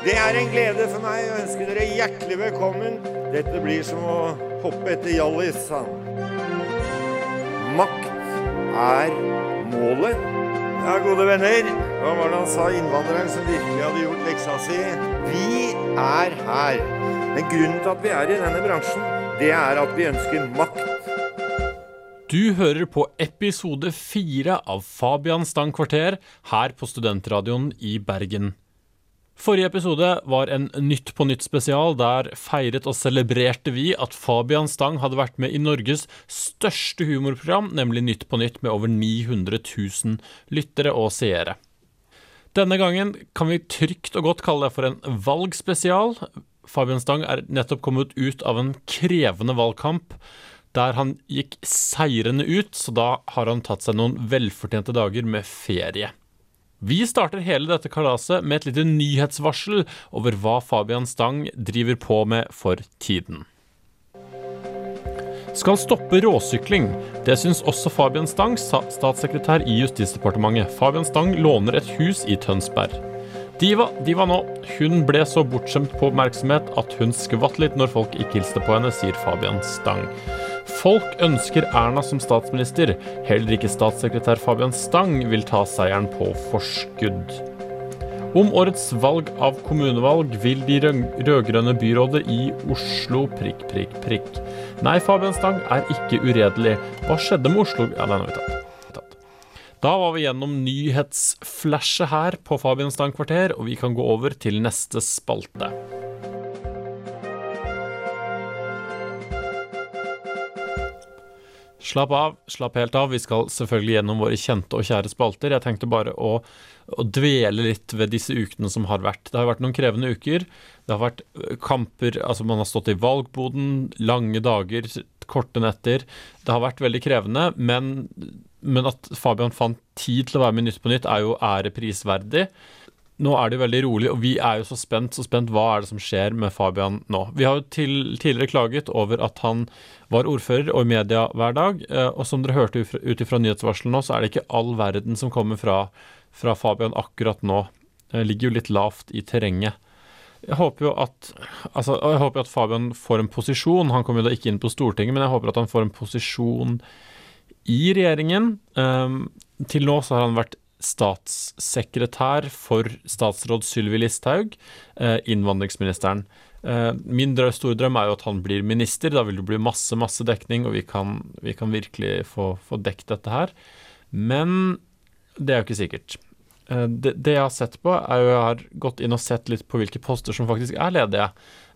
Det er en glede for meg å ønske dere hjertelig velkommen. Dette blir som å hoppe etter Hjallis, sa han. Makt er målet. Ja, gode venner, hva var det han sa, innvandreren som virkelig hadde gjort leksa si? Vi er her. Men grunnen til at vi er i denne bransjen, det er at vi ønsker makt. Du hører på episode fire av Fabian Stang kvarter her på Studentradioen i Bergen. Forrige episode var en Nytt på nytt spesial. Der feiret og celebrerte vi at Fabian Stang hadde vært med i Norges største humorprogram, nemlig Nytt på nytt, med over 900 000 lyttere og seere. Denne gangen kan vi trygt og godt kalle det for en valgspesial. Fabian Stang er nettopp kommet ut av en krevende valgkamp der han gikk seirende ut, så da har han tatt seg noen velfortjente dager med ferie. Vi starter hele dette kalaset med et lite nyhetsvarsel over hva Fabian Stang driver på med for tiden. Skal stoppe råsykling. Det syns også Fabian Stang, statssekretær i Justisdepartementet. Fabian Stang låner et hus i Tønsberg. Diva, diva nå. Hun ble så bortskjemt på oppmerksomhet at hun skvatt litt når folk ikke hilste på henne, sier Fabian Stang. Folk ønsker Erna som statsminister. Heller ikke statssekretær Fabian Stang vil ta seieren på forskudd. Om årets valg av kommunevalg vil de rød-grønne byrådet i Oslo prikk, prikk, prikk. Nei, Fabian Stang er ikke uredelig. Hva skjedde med Oslo Ja, den har vi tatt. Da var vi gjennom nyhetsflashet her på Fabian Stang kvarter, og vi kan gå over til neste spalte. Slapp av, slapp helt av. Vi skal selvfølgelig gjennom våre kjente og kjære spalter. Jeg tenkte bare å, å, dvele litt ved disse ukene som har vært. Det har vært noen krevende uker. Det har vært kamper, altså man har stått i valgboden, lange dager, korte netter. Det har vært veldig krevende, men, men at Fabian fant tid til å være med Nytt på Nytt, er jo æreprisverdig nå er det jo veldig rolig, og vi er jo så spent. Så spent hva er det som skjer med Fabian nå? Vi har jo til, tidligere klaget over at han var ordfører og i media hver dag. Eh, og som dere hørte ut ifra nyhetsvarselet nå, så er det ikke all verden som kommer fra, fra Fabian akkurat nå. Det ligger jo litt lavt i terrenget. Jeg håper jo at altså, jeg håper at Fabian får en posisjon. Han kommer jo da ikke inn på Stortinget, men jeg håper at han får en posisjon i regjeringen. Um, til nå så har han vært statssekretær for statsråd Sylvi Listhaug, eh, innvandringsministeren. Eh, min store drøm er jo at han blir minister. Da vil det bli masse, masse dekning, og vi kan, vi kan virkelig få, få dekt dette her. Men det er jo ikke sikkert. Eh, det, det, jeg har sett på, er jo jeg har gått inn og sett litt på hvilke poster som faktisk er ledige.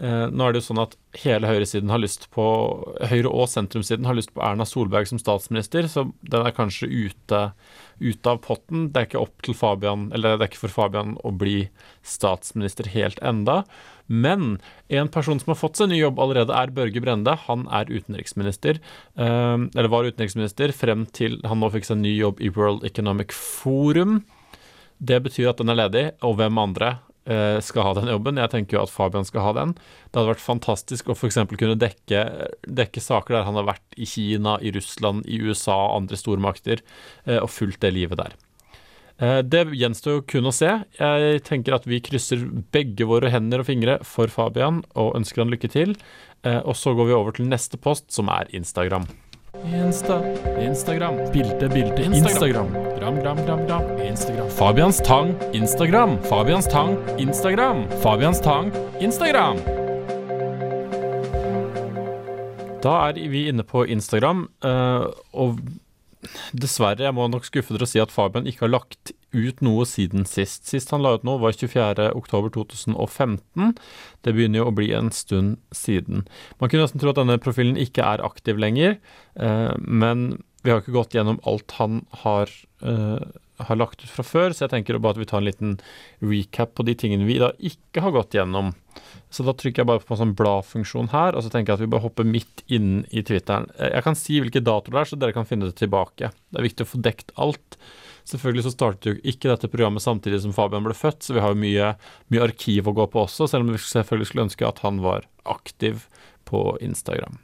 Nå er det jo sånn at hele høyresiden har lyst på Høyre- og sentrumssiden har lyst på Erna Solberg som statsminister, så den er kanskje ute ute av potten. Det er ikke opp til Fabian, eller det er ikke for Fabian å bli statsminister helt enda. Men en person som har fått seg ny jobb allerede, er Børge Brende. Han er utenriksminister, eh, eller var utenriksminister frem til han nå fikk seg ny jobb i World Economic Forum. Det betyr at den er ledig, og hvem andre Eh, skal ha den jobben. Jeg tenker jo at Fabian skal ha den. Det hadde vært fantastisk å f.eks. kunne dekke, dekke, saker der han har vært i Kina, i Russland, i USA og andre stormakter, eh, og fulgt det livet der. Eh, det gjenstår jo kun å se. Jeg tenker at vi krysser begge våre hender og fingre for Fabian og ønsker han lykke til. Og så går vi over til neste post, som er Instagram. Insta, Instagram, bilde, bilde, Instagram. Gram, gram, gram, gram, Instagram. Fabians Tang, Instagram. Fabians Tang, Instagram. Fabians Tang, Instagram. Da er vi inne på Instagram, uh, og dessverre, jeg må nok skuffe dere og si at Fabian ikke har lagt ut noe siden sist. Sist han la ut noe, var 24.10.2015. Det begynner jo å bli en stund siden. Man kunne nesten tro at denne profilen ikke er aktiv lenger, eh, men vi har ikke gått gjennom alt han har, eh, har lagt ut fra før, så jeg tenker bare at vi tar en liten recap på de tingene vi da ikke har gått gjennom. Så da trykker jeg bare på en sånn bladfunksjon her, og så tenker jeg at vi bare hopper midt inn i Twitteren. Jeg kan si hvilke datoer det er, så dere kan finne det tilbake. Det er viktig å få dekt alt. Selvfølgelig så startet jo ikke dette programmet samtidig som Fabian ble født, så vi har jo mye, mye arkiv å gå på også, selv om vi selvfølgelig skulle ønske at han var aktiv på Instagram.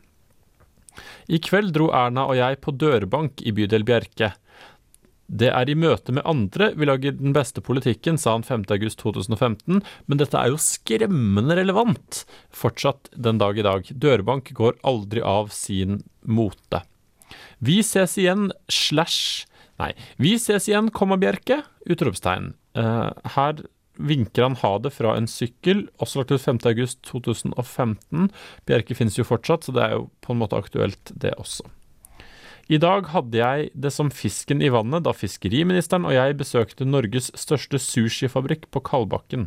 I kveld dro Erna og jeg på dørbank i bydel Bjerke. Det er i møte med andre vi lager den beste politikken, sa han 5.8.2015, men dette er jo skremmende relevant fortsatt den dag i dag. Dørbank går aldri av sin mote. Vi ses igjen, slash Nei, vi ses igjen, komma Bjerke! Utropstegn. Uh, her vinker han ha det fra en sykkel, også lagt ut 5.8.2015. Bjerke finnes jo fortsatt, så det er jo på en måte aktuelt, det også. I dag hadde jeg det som fisken i vannet da fiskeriministeren og jeg besøkte Norges største sushifabrikk på Kalbakken.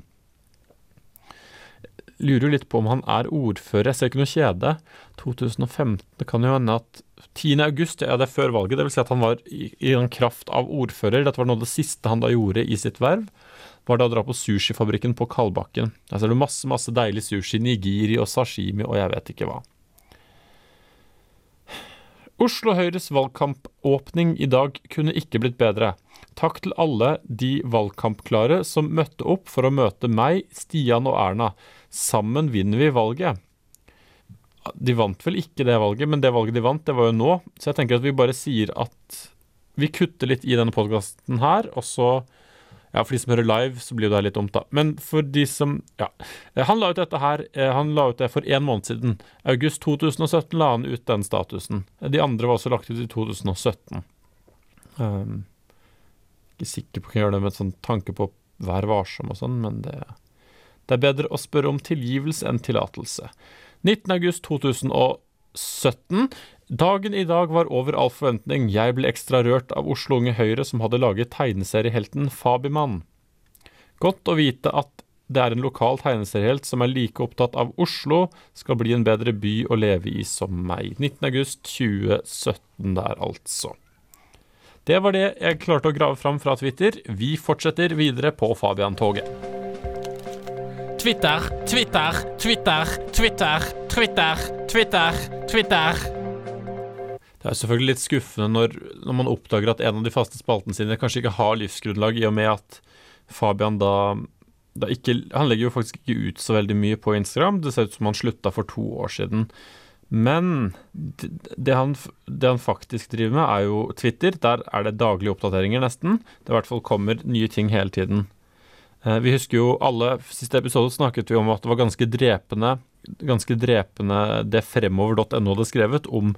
Lurer jo litt på om han er ordfører, jeg ser ikke noe kjede. 2015, det kan jo hende at 10. august, ja det er før valget, vil si at han var i, i en kraft av ordfører. Dette var noe av det siste han da gjorde i sitt verv, var da å dra på sushifabrikken på Kalbakken. Der ser du masse, masse deilig sushi, nigiri og sashimi og jeg vet ikke hva. Oslo Høyres valgkampåpning i dag kunne ikke blitt bedre. Takk til alle de valgkampklare som møtte opp for å møte meg, Stian og Erna. Sammen vinner vi valget. De vant vel ikke det valget, men det valget de vant, det var jo nå. Så jeg tenker at vi bare sier at vi kutter litt i denne podkasten her, og så ja, for de som hører live, så blir det litt dumt, da. Men for de som Ja. Eh, han la ut dette her eh, Han la ut det for én måned siden. August 2017 la han ut den statusen. De andre var også lagt ut i 2017. Um, ehm, ikke sikker på å jeg gjør det med sånn tanke på Vær varsom og sånn, men det, det er bedre å spørre om tilgivelse enn tillatelse. 19. august 2017 Dagen i dag var over all forventning. Jeg ble ekstra rørt av Oslo Unge Høyre, som hadde laget tegneseriehelten Fabimann. Godt å vite at det er en lokal tegneseriehelt som er like opptatt av Oslo, skal bli en bedre by å leve i som meg. 19.8.2017 der, altså. Det var det jeg klarte å grave fram fra Twitter. Vi fortsetter videre på Fabian-toget. Twitter, Twitter, Twitter, Twitter, Twitter, Twitter, Twitter. Det er selvfølgelig litt skuffende når, når, man oppdager at en av de faste spaltene sine kanskje ikke har livsgrunnlag, i og med at Fabian da, da ikke Han legger jo faktisk ikke ut så veldig mye på Instagram. Det ser ut som han slutta for to år siden. Men det, han, det, han, faktisk driver med, er jo Twitter. Der er det daglige oppdateringer, nesten. Det i hvert fall kommer nye ting hele tiden. Eh, vi husker jo alle Siste episode snakket vi om at det var ganske drepende ganske drepende det fremover.no hadde skrevet om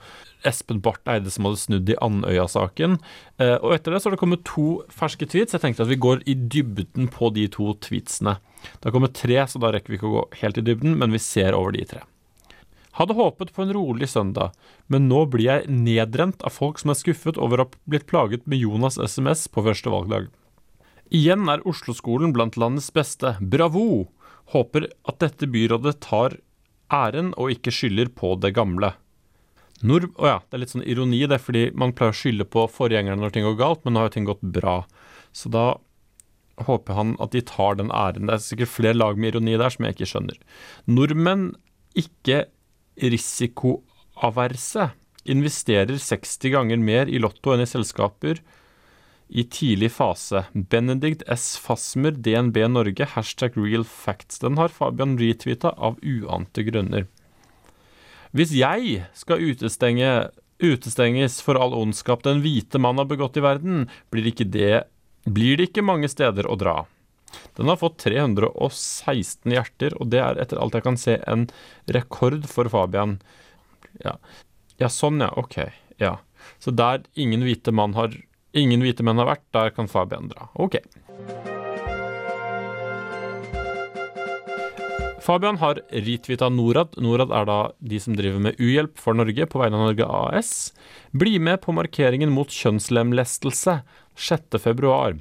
Espen Barth Eide som hadde snudd i Andøya-saken. Eh, og etter det så har det kommet to ferske tweets. Jeg tenkte at vi går i dybden på de to tweetsene. Det har kommet tre, så da rekker vi ikke å gå helt i dybden, men vi ser over de tre. Hadde håpet på en rolig søndag, men nå blir jeg nedrent av folk som er skuffet over å ha blitt plaget med Jonas SMS på første valgdag. Igjen er Oslo-skolen blant landets beste. Bravo! Håper at dette byrådet tar æren og ikke skylder på det gamle. Nord Å ja, det er litt sånn ironi, det, fordi man pleier å skylde på forgjengerne når ting går galt, men nå har jo ting gått bra. Så da håper han at de tar den æren. Det er sikkert flere lag med ironi der som jeg ikke skjønner. Nordmenn ikke risikoaverse investerer 60 ganger mer i Lotto enn i selskaper i tidlig fase. Benedikt S. Fasmer, DNB Norge, hashtag real facts. Den har Fabian retweeta av uante grunner. Hvis jeg skal utestenge, utestenges for all ondskap den hvite mann har begått i verden, blir, ikke det, blir det ikke mange steder å dra. Den har fått 316 hjerter, og det er etter alt jeg kan se en rekord for Fabian. Ja, ja sånn ja, ok. Ja. Så der ingen hvite mann har Ingen hvite menn har vært, der kan Fabian dra. Ok. Fabian har retweeta Norad. Norad er da de som driver med uhjelp for Norge på vegne av Norge AS. Bli med på markeringen mot kjønnslemlestelse 6.2.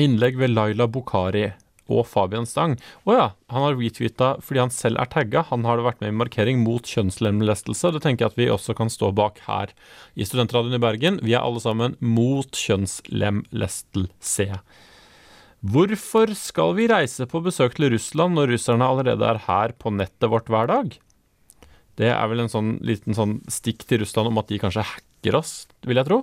Innlegg ved Laila Bukhari og Fabian Stang. Å ja, han har retweeta fordi han selv er tagga. Han har vært med i markering mot kjønnslemlestelse. Det tenker jeg at vi også kan stå bak her i Studentradioen i Bergen. Vi er alle sammen mot kjønnslemlestelse. Hvorfor skal vi reise på besøk til Russland når russerne allerede er her på nettet vårt hver dag? Det er vel en sånn liten sånn stikk til Russland om at de kanskje hacker oss, vil jeg tro.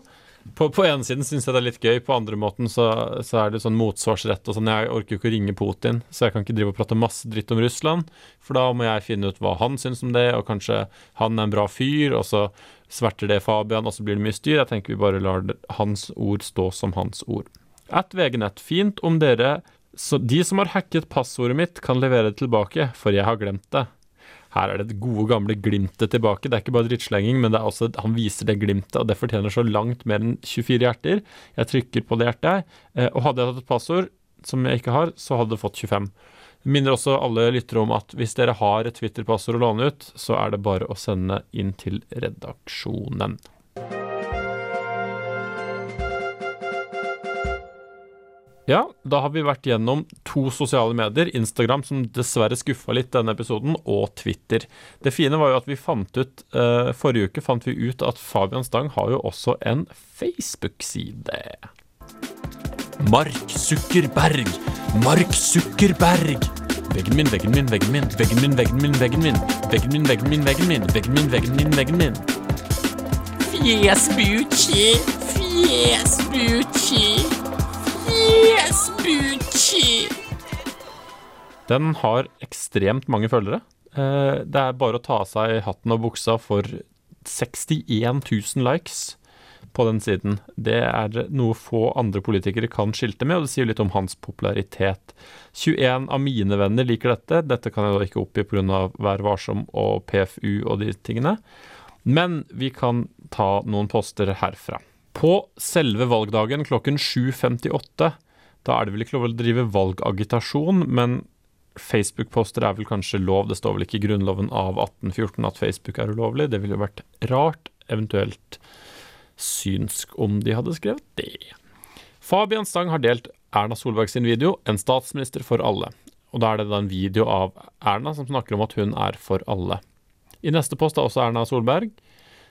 På, på ene siden syns jeg det er litt gøy, på andre måten så, så er det sånn motsvarsrett og sånn. Jeg orker jo ikke å ringe Putin, så jeg kan ikke drive og prate masse dritt om Russland. For da må jeg finne ut hva han syns om det, og kanskje han er en bra fyr, og så sverter det Fabian, og så blir det mye styr. Jeg tenker vi bare lar hans ord stå som hans ord. At VG-nett, fint om dere så de som har hacket passordet mitt, kan levere det tilbake, for jeg har glemt det. Her er det det gode, gamle glimtet tilbake. Det er ikke bare drittslenging, men også, han viser det glimtet, og det fortjener så langt mer enn 24 hjerter. Jeg trykker på det hjertet, eh, og hadde jeg tatt et passord som jeg ikke har, så hadde det fått 25. Jeg minner også alle lyttere om at hvis dere har et Twitter-passord å låne ut, så er det bare å sende inn til redaksjonen. Ja, da har vi vært gjennom to sosiale medier. Instagram, som dessverre skuffa litt denne episoden, og Twitter. Det fine var jo at vi fant ut uh, Forrige uke fant vi ut at Fabian Stang har jo også en Facebook-side. Mark Sukkerberg! Mark Sukkerberg! Veggen min, veggen min, veggen min, veggen min, veggen min, veggen min. Veggen min, veggen min, veggen min, veggen min, veggen min, veggen min. Fjesbuchi, fjesbuchi. Yes, Den har ekstremt mange følgere. Eh, det er bare å ta av seg hatten og buksa for 61 000 likes på den siden. Det er noe få andre politikere kan skilte med, og det sier litt om hans popularitet. 21 av mine venner liker dette. Dette kan jeg da ikke oppgi pga. Vær varsom og PFU og de tingene. Men vi kan ta noen poster herfra. På selve valgdagen klokken 7.58, da er det vel ikke lov å drive valgagitasjon, men Facebook-poster er vel kanskje lov. Det står vel ikke i Grunnloven av 1814 at Facebook er ulovlig. Det ville jo vært rart, eventuelt synsk om de hadde skrevet det. Fabian Stang har delt Erna Solberg sin video 'En statsminister for alle'. Og da er det da en video av Erna som snakker om at hun er for alle. I neste post er også Erna Solberg.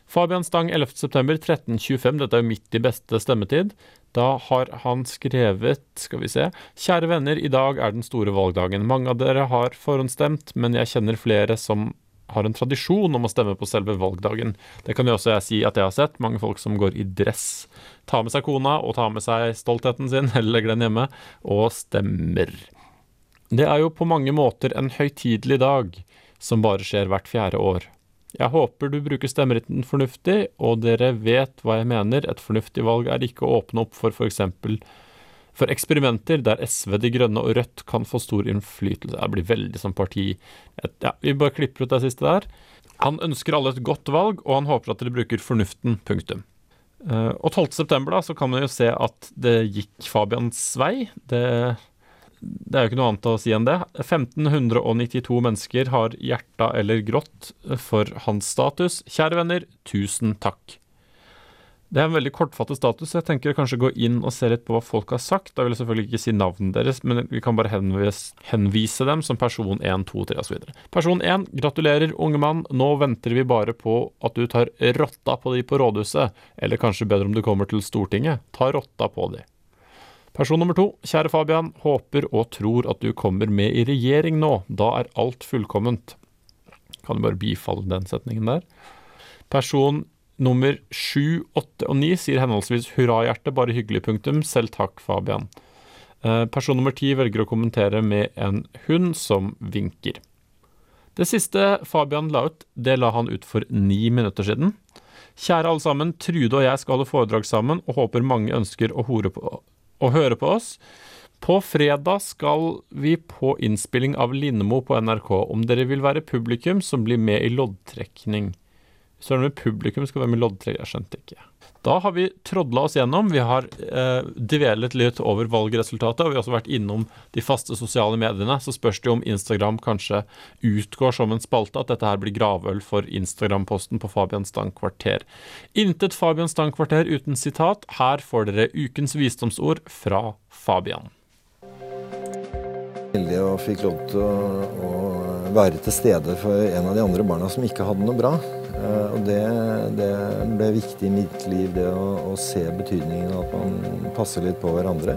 Fabian Stang 11.9.1325, dette er jo midt i beste stemmetid. Da har han skrevet, skal vi se Kjære venner, i dag er den store valgdagen. Mange av dere har forhåndsstemt, men jeg kjenner flere som har en tradisjon om å stemme på selve valgdagen. Det kan jo også jeg si at jeg har sett. Mange folk som går i dress. Tar med seg kona og tar med seg stoltheten sin, eller legger den hjemme, og stemmer. Det er jo på mange måter en høytidelig dag som bare skjer hvert fjerde år. Jeg håper du bruker stemmeretten fornuftig, og dere vet hva jeg mener. Et fornuftig valg er ikke å åpne opp for f.eks. For, eksperimenter der SV, De Grønne og Rødt kan få stor innflytelse. Det blir veldig som parti. ja, vi bare klipper ut det siste der. Han ønsker alle et godt valg, og han håper at dere bruker fornuften. Punktum. Uh, og 12.9. da, så kan man jo se at det gikk Fabians vei. Det det er jo ikke noe annet å si enn det. 1592 mennesker har hjerta eller grått for hans status. Kjære venner, tusen takk. Det er en veldig kortfattet status. Jeg tenker kanskje gå inn og se litt på hva folk har sagt. Da vil jeg selvfølgelig ikke si navnet deres, men vi kan bare henvise, henvise dem som person 1, 2, 3 osv. Person 1, gratulerer, unge mann. Nå venter vi bare på at du tar rotta på de på rådhuset. Eller kanskje bedre om du kommer til Stortinget. Ta rotta på de. Person nummer to. Kjære Fabian. Håper og tror at du kommer med i regjering nå. Da er alt fullkomment. Kan du bare bifalle den setningen der? Person nummer sju, åtte og ni sier henholdsvis hurrahjerte, bare hyggelig, punktum. Selv takk, Fabian. Eh, person nummer ti velger å kommentere med en hund som vinker. Det siste Fabian la ut, det la han ut for ni minutter siden. Kjære alle sammen, Trude og jeg skal holde foredrag sammen, og håper mange ønsker å hore på å høre på oss. På fredag skal vi på innspilling av Lindmo på NRK. Om dere vil være publikum som blir med i loddtrekning. Er med publikum skal være med i loddtrekning, jeg skjønte ikke. Da har vi trådla oss gjennom. Vi har eh, dvelet litt over valgresultatet, og vi har også vært innom de faste sosiale mediene. Så spørs det om Instagram kanskje utgår som en spalte, at dette her blir gravøl for Instagram-posten på Fabian Stang kvarter. Intet Fabian Stang kvarter uten sitat. Her får dere ukens visdomsord fra Fabian. Heldig og fikk lov til å være til stede for en av de andre barna som ikke hadde noe bra. Eh, og det, det, ble viktig i mitt liv, det å, å, se betydningen av at man passer litt på hverandre.